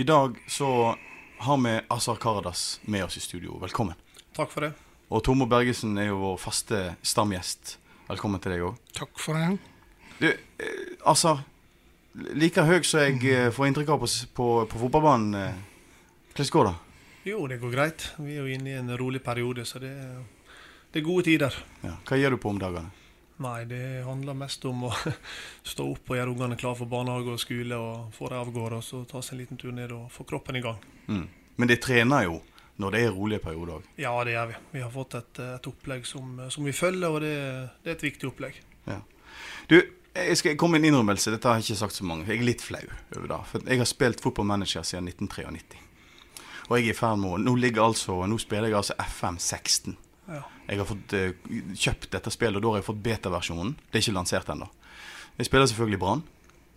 I dag så har vi Azar Karadas med oss i studio. Velkommen. Takk for det. Og Tormod Bergesen er jo vår faste stamgjest. Velkommen til deg òg. Takk for det. Du, eh, Azar. Like høy som jeg eh, får inntrykk av på, på, på fotballbanen. eh, Hvordan går det? Jo, det går greit. Vi er jo inne i en rolig periode, så det, det er gode tider. Ja. Hva gjør du på om dagene? Nei, det handler mest om å stå opp og gjøre ungene klar for barnehage og skole, og få dem av gårde, og så ta seg en liten tur ned og få kroppen i gang. Mm. Men de trener jo når det er rolige perioder òg. Ja, det gjør vi. Vi har fått et, et opplegg som, som vi følger, og det, det er et viktig opplegg. Du, jeg skal komme med en innrømmelse. Dette har jeg ikke sagt så mange. Jeg er litt flau over det. For jeg har spilt fotballmanager siden 1993. Og jeg er i ferd med å Nå ligger altså Nå spiller jeg altså FM 16. Ja. Jeg har fått uh, kjøpt dette spillet, og da har jeg fått beta-versjonen. Det er ikke lansert ennå. Jeg spiller selvfølgelig Brann,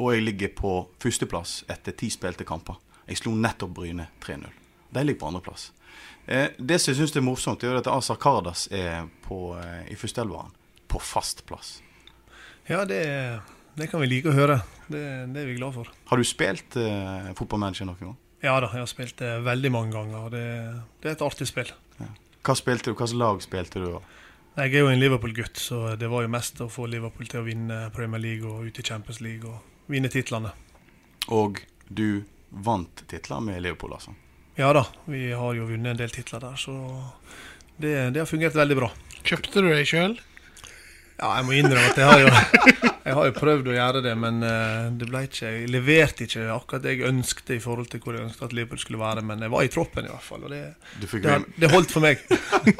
og jeg ligger på førsteplass etter ti spilte kamper. Jeg slo nettopp Bryne 3-0. De ligger på andreplass. Eh, det som jeg syns er morsomt, er at Azar Kardas er på, eh, i førsteelveren på fast plass. Ja, det, det kan vi like å høre. Det, det er vi glad for. Har du spilt eh, fotballmanager noen gang? Ja da, jeg har spilt det veldig mange ganger, det, det er et artig spill. Hva spilte du? Hvilket lag spilte du? Jeg er jo en Liverpool-gutt, så det var jo mest å få Liverpool til å vinne Premier League og ut i Champions League og vinne titlene. Og du vant titler med Liverpool, altså? Ja da, vi har jo vunnet en del titler der, så det, det har fungert veldig bra. Kjøpte du deg sjøl? Ja, jeg må innrømme at jeg har jo, jeg har jo prøvd å gjøre det, men eh, det ble ikke, jeg leverte ikke akkurat det jeg ønskte i forhold til hvor jeg ønsket at Liverpool skulle være, men jeg var i troppen i hvert fall, og det, det, det holdt for meg.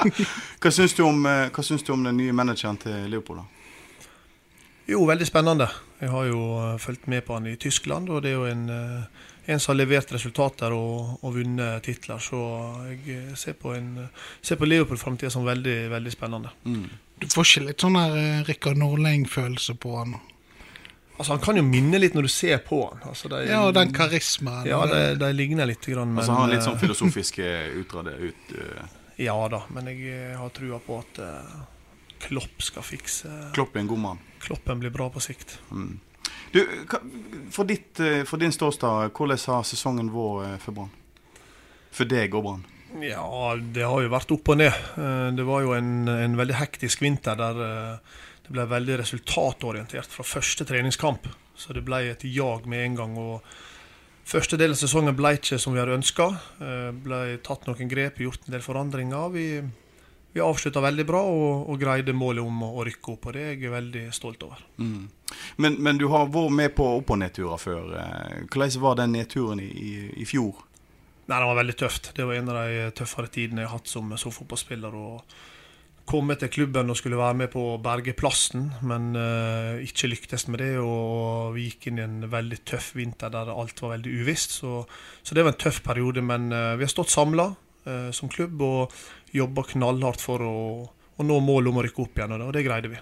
Hva syns du, om, eh, hva syns du om den nye manageren til Liverpool? da? Jo, veldig spennende. Jeg har jo eh, fulgt med på han i Tyskland, og det er jo en, en som har levert resultater og, og vunnet titler. Så jeg ser på, en, ser på Liverpool-framtida som veldig, veldig spennende. Du får ikke litt sånn der eh, Rikard Norling-følelse på han? Altså, Han kan jo minne litt når du ser på han. Altså, de, Ja, og den karismaen. Ja, de, de ligner litt. Grann, men, Altså, har litt sånn eh, filosofiske utrede ut uh... Ja da, men jeg eh, har trua på at uh, Klopp skal fikse Klopp er en god mann. Kloppen blir bra på sikt. Mm. Du, for, ditt, eh, for din ståstad, hvordan har sesongen eh, for Brann? For deg og Brann? Ja, det har jo vært opp og ned. Eh, Det var jo en, en veldig hektisk vinter der eh, det ble veldig resultatorientert fra første treningskamp. Så det ble et jag med en gang. og Første del av sesongen ble ikke som vi hadde ønska. Ble tatt noen grep, gjort en del forandringer. Vi, vi avslutta veldig bra og, og greide målet om å, å rykke opp, og det er jeg veldig stolt over. Mm. Men, men du har vært med på opp- og nedturer før. eh. Hvordan var den nedturen i, i, i fjor? Nei, Det var veldig tøft. Det var en av de tøffere tidene jeg har hatt som, som fotballspiller. å komme til klubben og skulle være med på å berge plassen, men uh, ikke lyktes med det. Og vi gikk inn i en veldig tøff vinter der alt var veldig uvisst. Så, så det var en tøff periode, men uh, vi har stått samla som klubb og jobba knallhardt for å, og nå målet om å rykke opp igjen, og det, greide vi.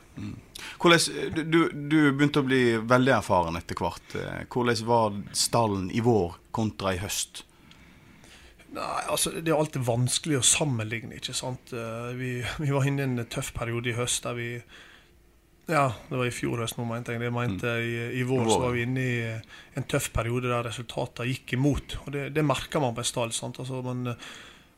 Hvordan, du, du, begynte å bli veldig erfaren etter hvert. Eh, Hvordan var stallen i vår kontra i høst? Nei, altså Det er alltid vanskelig å sammenligne. ikke sant? Eh, Vi, vi var inne i en tøff periode i høst der vi Ja, det var i fjor høst, nå mente jeg det. Mente i, I vår så var vi inne i en tøff periode der resultatene gikk imot. og Det, det merker man på en stall. sant? Altså man,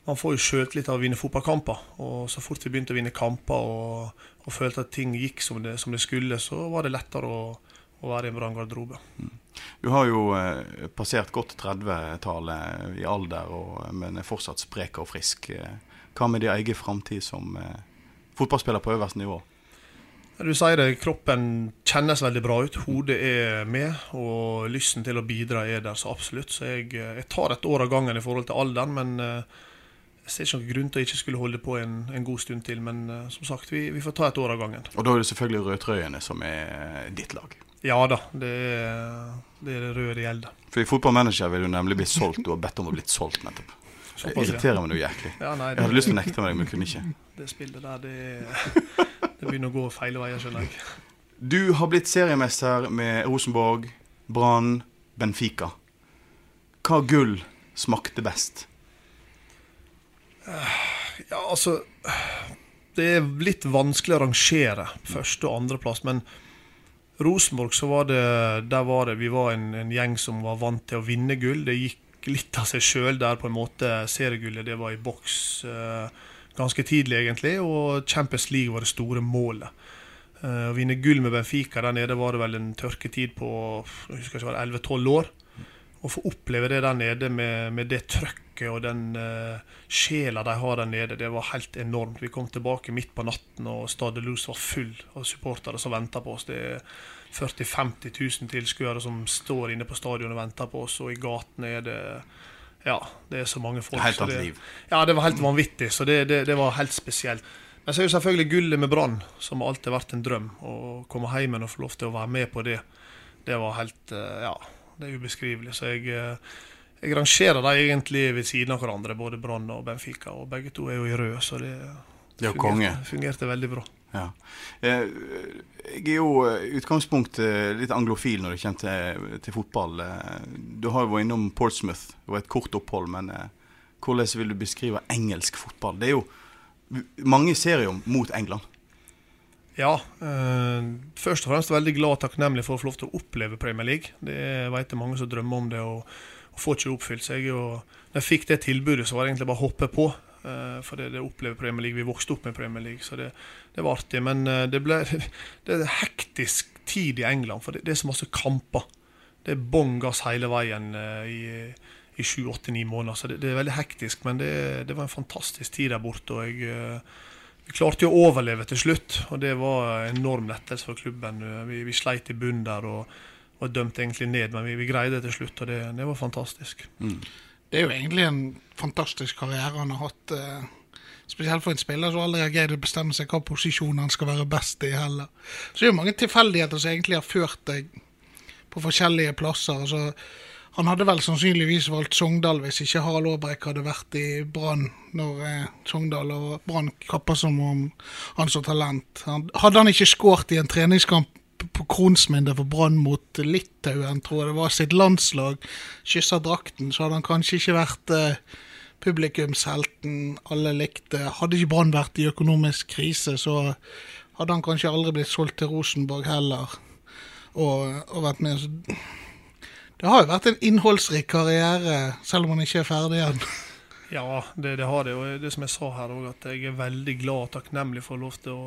man får jo sjøltillit av å vinne fotballkamper. Og så fort vi begynte å vinne kamper og, og følte at ting gikk som det, som det skulle, så var det lettere å, å være i en bra garderobe. Du har jo eh, passert godt 30-tallet i alder, og, men er fortsatt sprek og frisk. Eh, Hva med din egen framtid som eh, fotballspiller på øverste nivå? Du sier det, kroppen kjennes veldig bra ut. Hodet er med, og lysten til å bidra er der så absolutt. Så jeg, eh, jeg tar et år av gangen i forhold til alderen, men eh, jeg ser ikke noen grunn til å ikke skulle holde på en, en god stund til. Men som sagt, vi, vi får ta et år av gangen. Og da er det selvfølgelig Rødtrøyene som er ditt lag. Ja da, det er det, er det røde det gjelder. For i Fotballmanager vil du nemlig bli solgt. Du har bedt om å bli solgt nettopp. Det irriterer meg noe jæklig. Ja, nei, Jeg hadde lyst til å nekte meg, men kunne ikke. Det spillet der, det, det begynner å gå feil veier, skjønner jeg. Du har blitt seriemester med Rosenborg, Brann, Benfica. Hva gull smakte best? Ja, altså Det er litt vanskelig å rangere første- og andreplass, men Rosenborg, så var det Der var det Vi var en, en gjeng som var vant til å vinne gull. Det gikk litt av seg sjøl der, på en måte. Seriegullet, det var i boks eh, ganske tidlig, egentlig. Og Champions League var det store målet. Eh, å vinne gull med Benfica der nede var det vel en tørketid på jeg husker ikke, var 11-12 år. Å få oppleve det der nede med, med det trøkket og den uh, sjela de har der nede, det var helt enormt. Vi kom tilbake midt på natten, og Stade Luz var full av supportere som venta på oss. Det er 40 000-50 000 tilskuere som står inne på stadion og venter på oss, og i gatene er det Ja, det er så mange folk. Helt annet liv. Ja, det var helt vanvittig. Så det, det, det var helt spesielt. Men så er jo selvfølgelig gullet med Brann, som alltid har vært en drøm. Å komme hjem og få lov til å være med på det, det var helt eh, Ja, det er ubeskrivelig. Så jeg, eh, jeg rangerer dem egentlig ved siden av hverandre, både Brann og Benfica. Og begge to er jo i rød, så det, Det er fungerte, fungerte veldig bra. Ja. Eh, Jeg er jo i utgangspunktet litt anglofil når det kommer til, til fotball. Eh, Du har jo vært innom Portsmouth. Det var et kort opphold, men eh, hvordan vil du beskrive engelsk fotball? Det er jo mange serier mot England. Ja. Eh, først og fremst veldig glad og takknemlig for å få lov til å oppleve Premier League. Det vet jeg mange som drømmer om det, og, og får ikke oppfylt. Så jeg, jo- når jeg fikk det tilbudet, så var det egentlig bare å hoppe på. eh, for det, det opplever Premier League. Vi vokste opp med Premier League, så det, det var artig. Men eh, det ble det er hektisk tid i England, for det, det er så masse kamper. Det er bånn gass hele veien eh, i, i sju, åtte, ni måneder. Så det, er veldig hektisk, men det, var en fantastisk tid der borte. og jeg... vi klarte jo å overleve til slutt, og det var en enorm lettelse for klubben. Vi, vi sleit i bunnen der og var dømt egentlig ned, men vi, vi greide det til slutt, og det, det var fantastisk. Det er jo egentlig en fantastisk karriere han har hatt. eh, Spesielt for en spiller som aldri har greid å bestemme seg hva posisjon han skal være best i heller. Så det er jo mange tilfeldigheter som egentlig har ført deg på forskjellige plasser. Altså, han hadde vel sannsynligvis valgt Sogndal hvis ikke Harald Aabrekk hadde vært i Brann når eh, Sogndal og Brann kapper som om han så talent. Han, hadde han ikke skåret i en treningskamp på kronsminnet for Brann mot Litauen, tror jeg det var, sitt landslag, kyssa drakten, så hadde han kanskje ikke vært eh, publikumshelten alle likte. Hadde ikke Brann vært i økonomisk krise, så hadde han kanskje aldri blitt solgt til Rosenborg heller, og, og vært med. Det har jo vært en innholdsrik karriere, selv om han ikke er ferdig igjen. Ja, det, det har det. Og det som jeg sa her at jeg er veldig glad og takknemlig for å lov til å,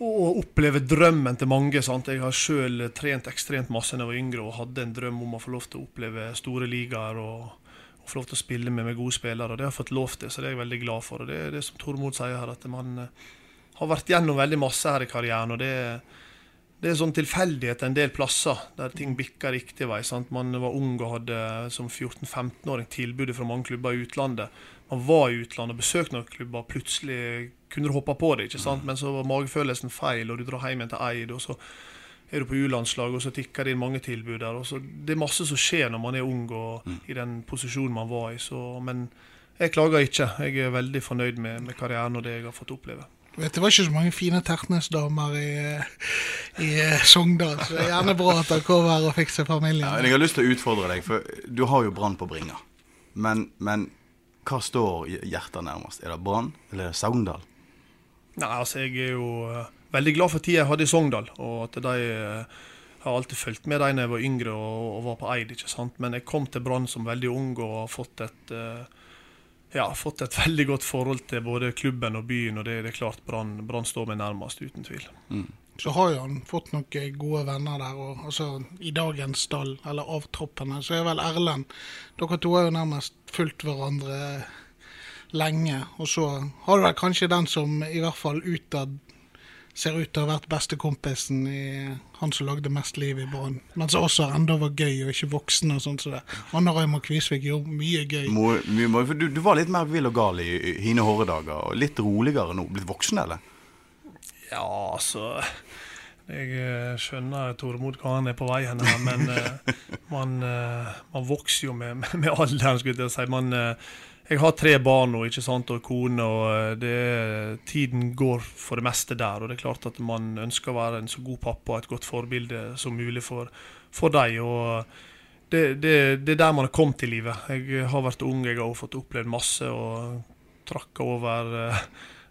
å oppleve drømmen til mange. sant? Jeg har sjøl trent ekstremt masse da jeg var yngre og hadde en drøm om å få lov til å oppleve store ligaer og, og få lov til å spille med, med gode spillere. og Det har jeg fått lov til, så det er jeg veldig glad for. og Det er det som Tormod sier her, at man eh, har vært gjennom veldig masse her i karrieren. og det det er sånn tilfeldighet en del plasser der ting bikker riktig vei. sant? Man var ung og hadde som 14-15-åring tilbudet fra mange klubber i utlandet. Man var i utlandet og besøkte noen klubber, plutselig kunne du hoppe på det. ikke sant? Men så var magefølelsen feil, og du drar hjem igjen til Eid, og så er du på U-landslaget, og så tikker det inn mange tilbud der. og så Det er masse som skjer når man er ung og i den posisjonen man var i. Så, men jeg klager ikke. Jeg er veldig fornøyd med, med karrieren og det jeg har fått oppleve. Vet, det var ikke så mange fine Tertnes-damer i, i eh, Sogndal, så det er gjerne bra at dere kommer her og fikser familien. Ja, jeg har lyst til å utfordre deg, for du har jo Brann på bringa. Men, men hva står hjertet nærmest? Er det Brann, eller er det Sogndal? Nei, altså Jeg er jo eh, veldig glad for tida jeg hadde i Sogndal, og at de eh, har alltid fulgt med dem da jeg var yngre og, og var på Eid. ikke sant? Men jeg kom til Brann som veldig ung og har fått et eh, ja, fått et veldig godt forhold til både klubben og byen, og det, det er klart Brann Brann står meg nærmest, uten tvil. så har jo han fått noen gode venner der. og altså, I dagens stall, eller av troppene, så er vel Erlend Dere to har jo nærmest fulgt hverandre lenge. Og så har du vel kanskje den som i hvert fall utad ser ut til å ha vært bestekompisen i han som lagde mest liv i Brann. Men som også enda var gøy og ikke voksen og sånt som så det. Anna Raymond Kvisvik gjorde mye gøy. Må, mye, må, du, du, var litt mer vill og gal i, i hine Håredager, og litt roligere nå. Blitt voksen, eller? Ja, altså Jeg eh, skjønner Tormod hva han er på vei hen, men uh, man, uh, man, vokser jo med, med alderen, skulle jeg si. Man, jeg har tre barn nå, ikke sant, og kone, og eh, det, tiden går for det meste der. Og det er klart at man ønsker å være en så god pappa og et godt forbilde som mulig for, for dem. Og det, det, det, er der man har kommet i livet. Jeg har vært ung, jeg har fått opplevd masse og trakka over eh,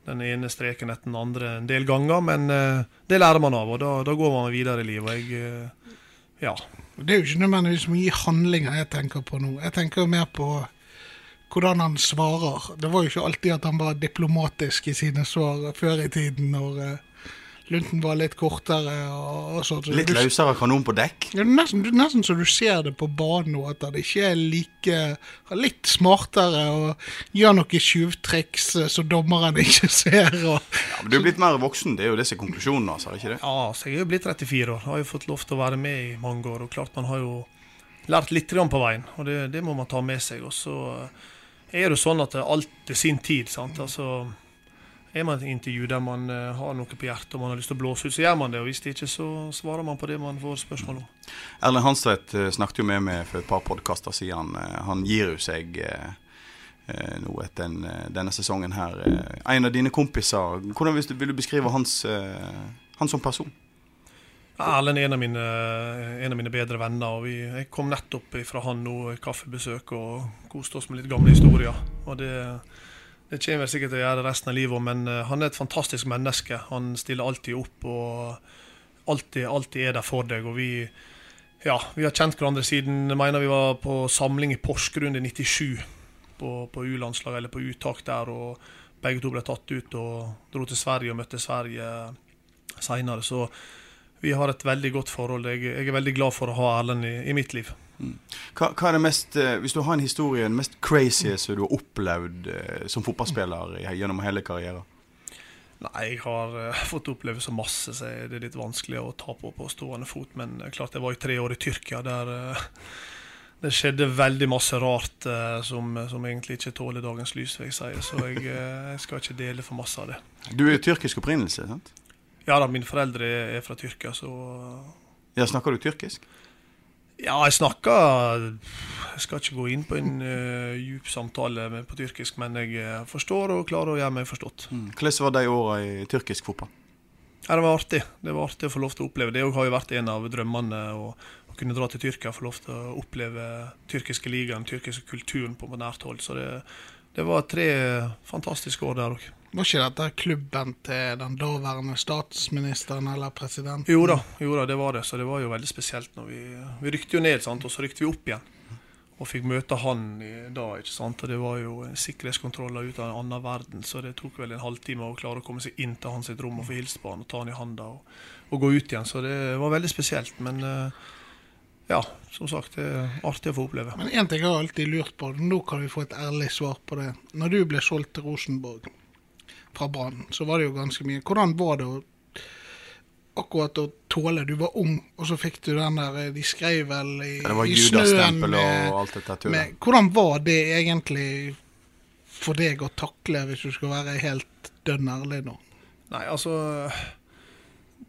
den ene streken etter den andre en del ganger. Men eh, det lærer man av, og da, da går man videre i livet. Jeg, ja. Det er jo ikke nødvendigvis mye handlinger jeg tenker på nå. Jeg tenker mer på hvordan han svarer. Det var jo ikke alltid at han var diplomatisk i sine svar før i tiden, når uh, lunten var litt kortere. og, og. Litt løsere kanon på dekk? Ja, nesten, nesten så du ser det på banen nå, at han ikke er like Litt smartere og gjør noen tjuvtriks uh, som dommeren ikke ser. Og, ja, men Du er blitt mer voksen, det er jo det som er konklusjonen? Altså, ikke det? Ja, så jeg er jo blitt 34 år. Har jo fått lov til å være med i mange år. og klart man har jo lært litt på veien, og det, det må man ta med seg. og så er det sånn at alt til sin tid. sant? Altså, er man i et intervju der man uh, har noe på hjertet og man har lyst til å blåse ut, så gjør man det. og Hvis det ikke, så svarer man på det man får spørsmål om. Erlend Hanstvedt uh, snakket jo med meg for et par podkaster siden. Uh, han gir jo seg nå etter den, denne sesongen her. en av dine kompiser, hvordan vil du beskrive hans, han som person? Erlend er en av mine, en av mine bedre venner. og vi, Jeg kom nettopp fra han nå kaffebesøk og koste oss med litt gamle historier. og det, det kommer vel sikkert til å gjøre resten av livet, men uh, han er et fantastisk menneske. Han stiller alltid opp og alltid, alltid er der for deg. og vi, ja, vi har kjent hverandre siden jeg mener vi var på samling i Porsgrunn i 97. På, på U-landslaget, eller på uttak der. og Begge to ble tatt ut og dro til Sverige og møtte Sverige seinere. Så vi har et veldig godt forhold. Jeg, jeg er veldig glad for å ha Erlend i, i mitt liv. Mm. Hva, hva, er det mest, eh, Hvis du har en historie, den mest crazy som du har opplevd eh, som fotballspiller gjennom hele karrieren? Nei, jeg har uh, fått oppleve så masse, så det er litt vanskelig å ta på på stående fot. Men uh, klart jeg var i tre år i Tyrkia, der uh, det skjedde veldig masse rart som, som, egentlig ikke tåler dagens lys, vil jeg si. Så jeg, jeg skal ikke dele for masse av det. Du er tyrkisk opprinnelse, sant? Ja da, mine foreldre er fra Tyrkia, så Ja, Snakker du tyrkisk? Ja, jeg snakker Jeg skal ikke gå inn på en uh, djup samtale med, på tyrkisk, men jeg uh, forstår og klarer å gjøre meg forstått. Mm. Hvordan var de åra i tyrkisk fotball? Ja, Det var artig Det var artig å få lov til å oppleve. Det har jo vært en av drømmene. Å, å kunne dra til Tyrkia og få lov til å oppleve tyrkiske ligaen, tyrkiske kulturen på nært hold. Så det, det var tre fantastiske år der òg. Var ikke dette klubben til den daværende statsministeren eller presidenten? Jo da, jo da, det var det. Så det var jo veldig spesielt. når Vi, vi rykte jo ned, sant? og så rykte vi opp igjen. Og fikk møte han i dag. ikke sant? Og Det var jo sikkerhetskontroller ut av en annen verden, så det tok vel en halvtime å klare å komme seg inn til hans rom og få hilse på han og ta han i handa og, og, gå ut igjen. Så det var veldig spesielt. Men uh, ja, som sagt, det er artig å få oppleve. Men én ting jeg har alltid lurt på, nå kan vi få et ærlig svar på det. Når du ble solgt til Rosenborg, fra Brann, så var det jo ganske mye. Hvordan var det å akkurat å tåle Du var ung, og så fikk du den der De skrev vel i, det var i snøen og alt dette med, Hvordan var det egentlig for deg å takle, hvis du skal være helt dønn ærlig nå? Nei, altså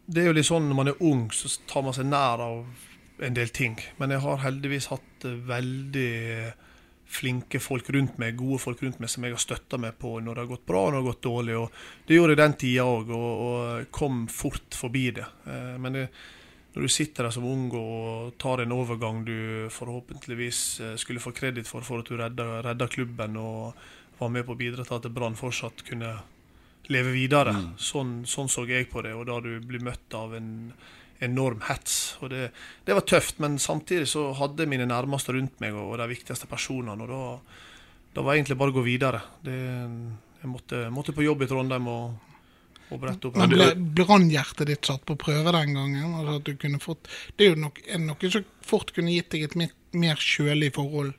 Det er jo litt sånn når man er ung, så tar man seg nær av en del ting. Men jeg har heldigvis hatt veldig flinke folk rundt meg, gode folk rundt meg som jeg har støtta meg på når det har gått bra og når det har gått dårlig. og Det gjorde jeg den tida òg, og, og, kom fort forbi det. Eh, men det, når du sitter der som ung og tar en overgang du forhåpentligvis eh, skulle få kreditt for for at du redda, redda klubben og var med på å bidra til at Brann fortsatt kunne leve videre, mm. sånn, sånn, så jeg på det. Og da du blir møtt av en enorm hets. Og det, det, var tøft, men samtidig så hadde mine nærmeste rundt meg og, de viktigste personene. Og da, da var det egentlig bare å gå videre. Det, jeg måtte, måtte, på jobb i Trondheim og, og brette opp. Men ble brannhjertet ditt satt på prøve den gangen? Altså at du kunne fått, det er jo nok, er noe som fort kunne gitt deg et mer, mer kjølig forhold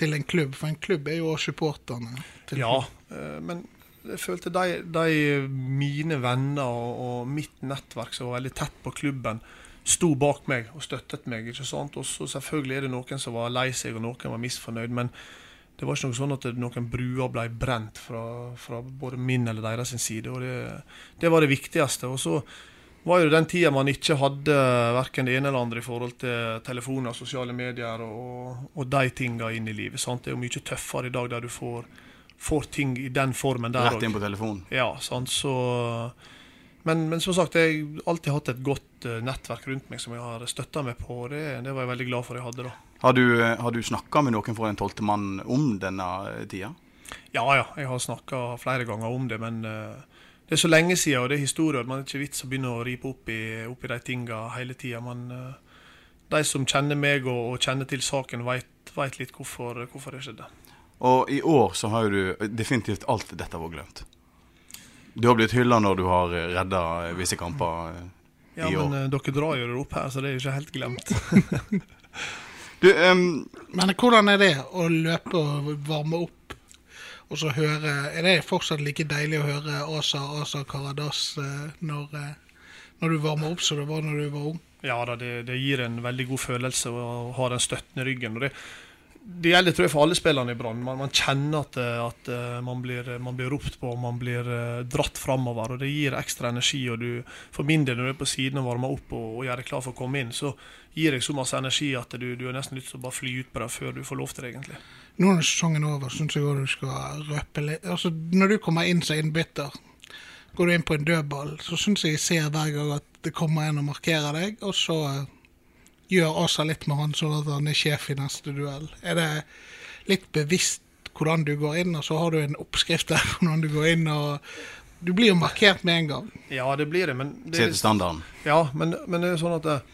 til en klubb, for en klubb er jo også supporterne. Ja, eh, men jeg følte de, de mine venner og, og mitt nettverk som var veldig tett på klubben, sto bak meg og støttet meg. ikke sant? Og så selvfølgelig er det noen som var lei seg, og noen var misfornøyd. Men det var ikke noe sånn at noen bruer ble brent fra, fra både min eller deres side. og det, det var det viktigste. Og så var jo den tida man ikke hadde verken det ene eller andre i forhold til telefoner, sosiale medier og, og de tinga inn i livet. sant? Det er jo mye tøffere i dag der du får, får ting i den formen der Rett inn på telefonen. Ja, sant, så men, men som sagt, jeg har alltid hatt et godt eh, nettverk rundt meg som jeg har støtta meg på. Det, det var jeg veldig glad for jeg hadde da. Har du, eh, har du snakka med noen fra Den tolvte mann om denne tida? Ja ja, jeg har snakka flere ganger om det, men uh, det er så lenge siden, og det er historie. Man er ikke vits å begynne å ripe opp i, opp i de tinga hele tida. Men uh, de som kjenner meg og, og kjenner til saken, veit litt hvorfor, hvorfor det skjedde. Og i år så har jo du definitivt alt dette vært glemt. Du har blitt hylla når du har redda visse kamper eh, Ja, i år. Ja, men eh, dere drar jo det opp her, så det er jo ikke helt glemt. Du, um, Men hvordan er det å løpe og varme opp, og så høre Er det fortsatt like deilig å høre Asa Asa Karadas eh, når, eh, når du varmer opp som det var når du var ung? Ja da, det, det gir en veldig god følelse å ha den støttende ryggen. og det, det gjelder tror jeg for alle spillerne i Brann. Man, man kjenner at, eh, at eh, man, blir, man blir ropt på, man blir eh, dratt framover. Og det gir ekstra energi. og du, For min del, når du er på siden og varmer opp og, og gjør deg klar for å komme inn, så gir deg så masse energi at du, du har nesten lyst til å bare fly ut på det før du får lov til det, egentlig. Nå når sesongen er over, syns jeg også du skal røpe litt Altså, Når du kommer inn som innbytter, går du inn på en dødball, så syns jeg jeg ser hver gang at det kommer en og markerer deg, og så gjør Asa litt med han sånn at han er sjef i neste duell. Er det litt bevisst hvordan du går inn, og så har du en oppskrift der hvordan du går inn, og du blir jo markert med en gang. Ja, det blir det, men det er standarden. Ja, men, men det er sånn at eh,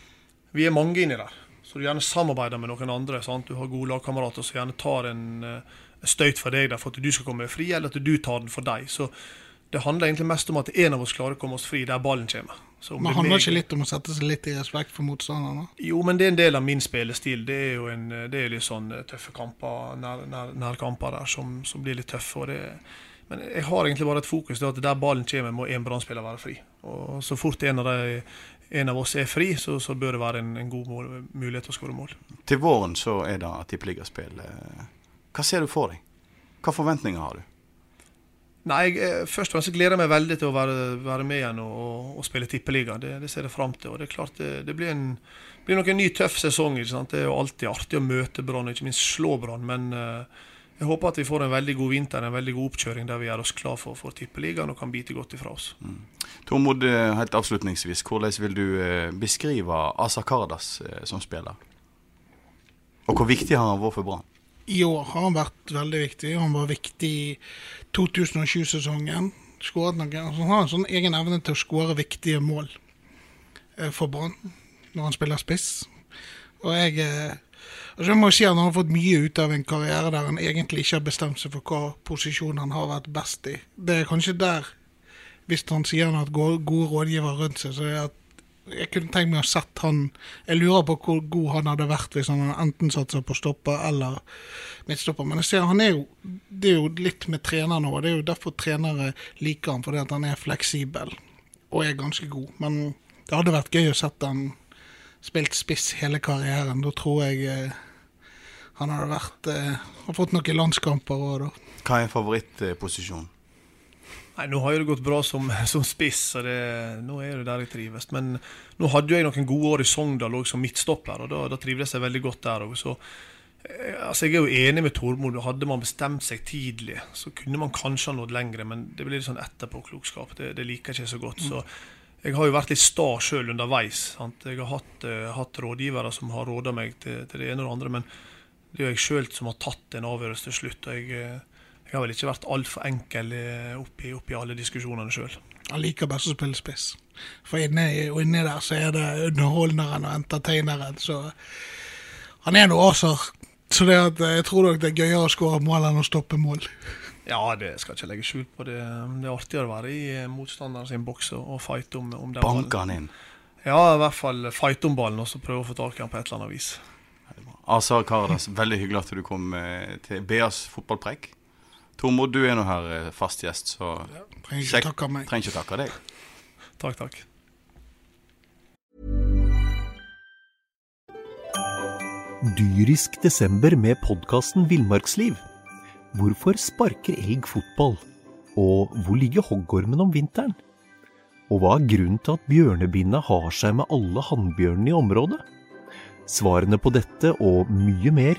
vi er mange inni der. Så du gjerne samarbeider med noen andre. Sant? Du har gode lagkamerater som gjerne tar en eh, støyt for deg der for at du skal komme fri, eller at du tar den for deg. Så det handler egentlig mest om at en av oss klarer å komme oss fri der ballen kommer. Så om Men det handler meg- ikke litt om å sette seg litt i respekt for motstanderne? Jo, men det er en del av min spillestil. Det er jo en, det er litt sånn eh, tøffe kamper, nær, nær, nærkamper der som, som blir litt tøffe. og det men jeg har egentlig bare et fokus. Det at der ballen kommer, må én Brann-spiller være fri. Og Så fort en av, de, en av oss er fri, så, så bør det være en, en god mål, mulighet til å skåre mål. Til våren så er det tippeligaspill. Hva ser du for deg? Hva forventninger har du? Nei, jeg, eh, Først og fremst gleder jeg meg veldig til å være, være med igjen og, og, og spille tippeliga. Det, det ser jeg fram til. og Det er klart det, det blir, en, blir nok en ny tøff sesong. Det er jo alltid artig å møte Brann, ikke minst slå Brann. Men uh, jeg håper at vi får en veldig god vinter, en veldig god oppkjøring der vi gjør oss klar for, for tippeligaen og kan bite godt ifra oss. Tormod, eh, helt avslutningsvis, hvordan vil du beskrive Asa Karadas eh, som spiller? Og hvor viktig har han vært for Brann? I år har han vært veldig viktig. Han var viktig i 2007-sesongen. Altså han har en sånn egen evne til å skåre viktige mål eh, for Brann når han spiller spiss. Og jeg, eh, altså jeg må si at han har fått mye ut av en karriere der han egentlig ikke har bestemt seg for hva posisjon han har vært best i. Det er kanskje der, hvis han sier han har hatt gode rådgivere rundt seg, så er det at jeg kunne tenkt meg å sett han Jeg lurer på hvor god han hadde vært hvis han enten satsa på stopper eller midtstopper. Men jeg ser han er jo Det er jo litt med trener nå, og det er jo derfor trenere liker han, fordi han er fleksibel og er ganske god. Men det hadde vært gøy å sette han spilt spiss hele karrieren. Da tror jeg eh, han hadde vært eh, har fått noen landskamper òg, da. Hva er favorittposisjonen? Nei, Nå har jo det gått bra som, som spiss, så det, nå er det der jeg trives. Men nå hadde jeg noen gode år i Sogndal òg som midtstopper, og da, da trivdes jeg veldig godt der òg. Eh, altså, jeg er jo enig med Tormod. Hadde man bestemt seg tidlig, så kunne man kanskje ha nådd lengre, men det blir litt sånn etterpåklokskap. Det, det liker jeg ikke så godt. så jeg har jo vært litt sta sjøl underveis. Sant? Jeg har hatt, uh, hatt rådgivere som har råda meg til, til det ene og det andre, men det er jo jeg sjøl som har tatt en avgjørelse til slutt. og jeg... eh, jeg har vel ikke vært altfor enkel eh, oppi, oppi alle diskusjonene sjøl. Han liker best å spille spiss. For inni, og inni der så er det underholdneren og entertaineren, så han er noe aser. Så det at, jeg tror nok det er gøyere å skåre mål enn å stoppe mål. Ja, det skal jeg ikke legge skjul på. Det, det er artigere å være i motstanderen sin boks og fighte om, om den Banke han inn. Ja, i hvert fall fighte om ballen og så prøve å få tak i den på et eller annet vis. Azar Karadas, veldig hyggelig at du kom eh, til BAs fotballpreik. Tormod, du er nå her eh, fast gjest, så Trenger ikke Sjek takke meg. trenger ikke takke deg. Takk, takk. Dyrisk desember med podkasten Villmarksliv. Hvorfor sparker elg fotball? Og hvor ligger hoggormen om vinteren? Og hva er grunnen til at bjørnebinna har seg med alle hannbjørnene i området? Svarene på dette og mye mer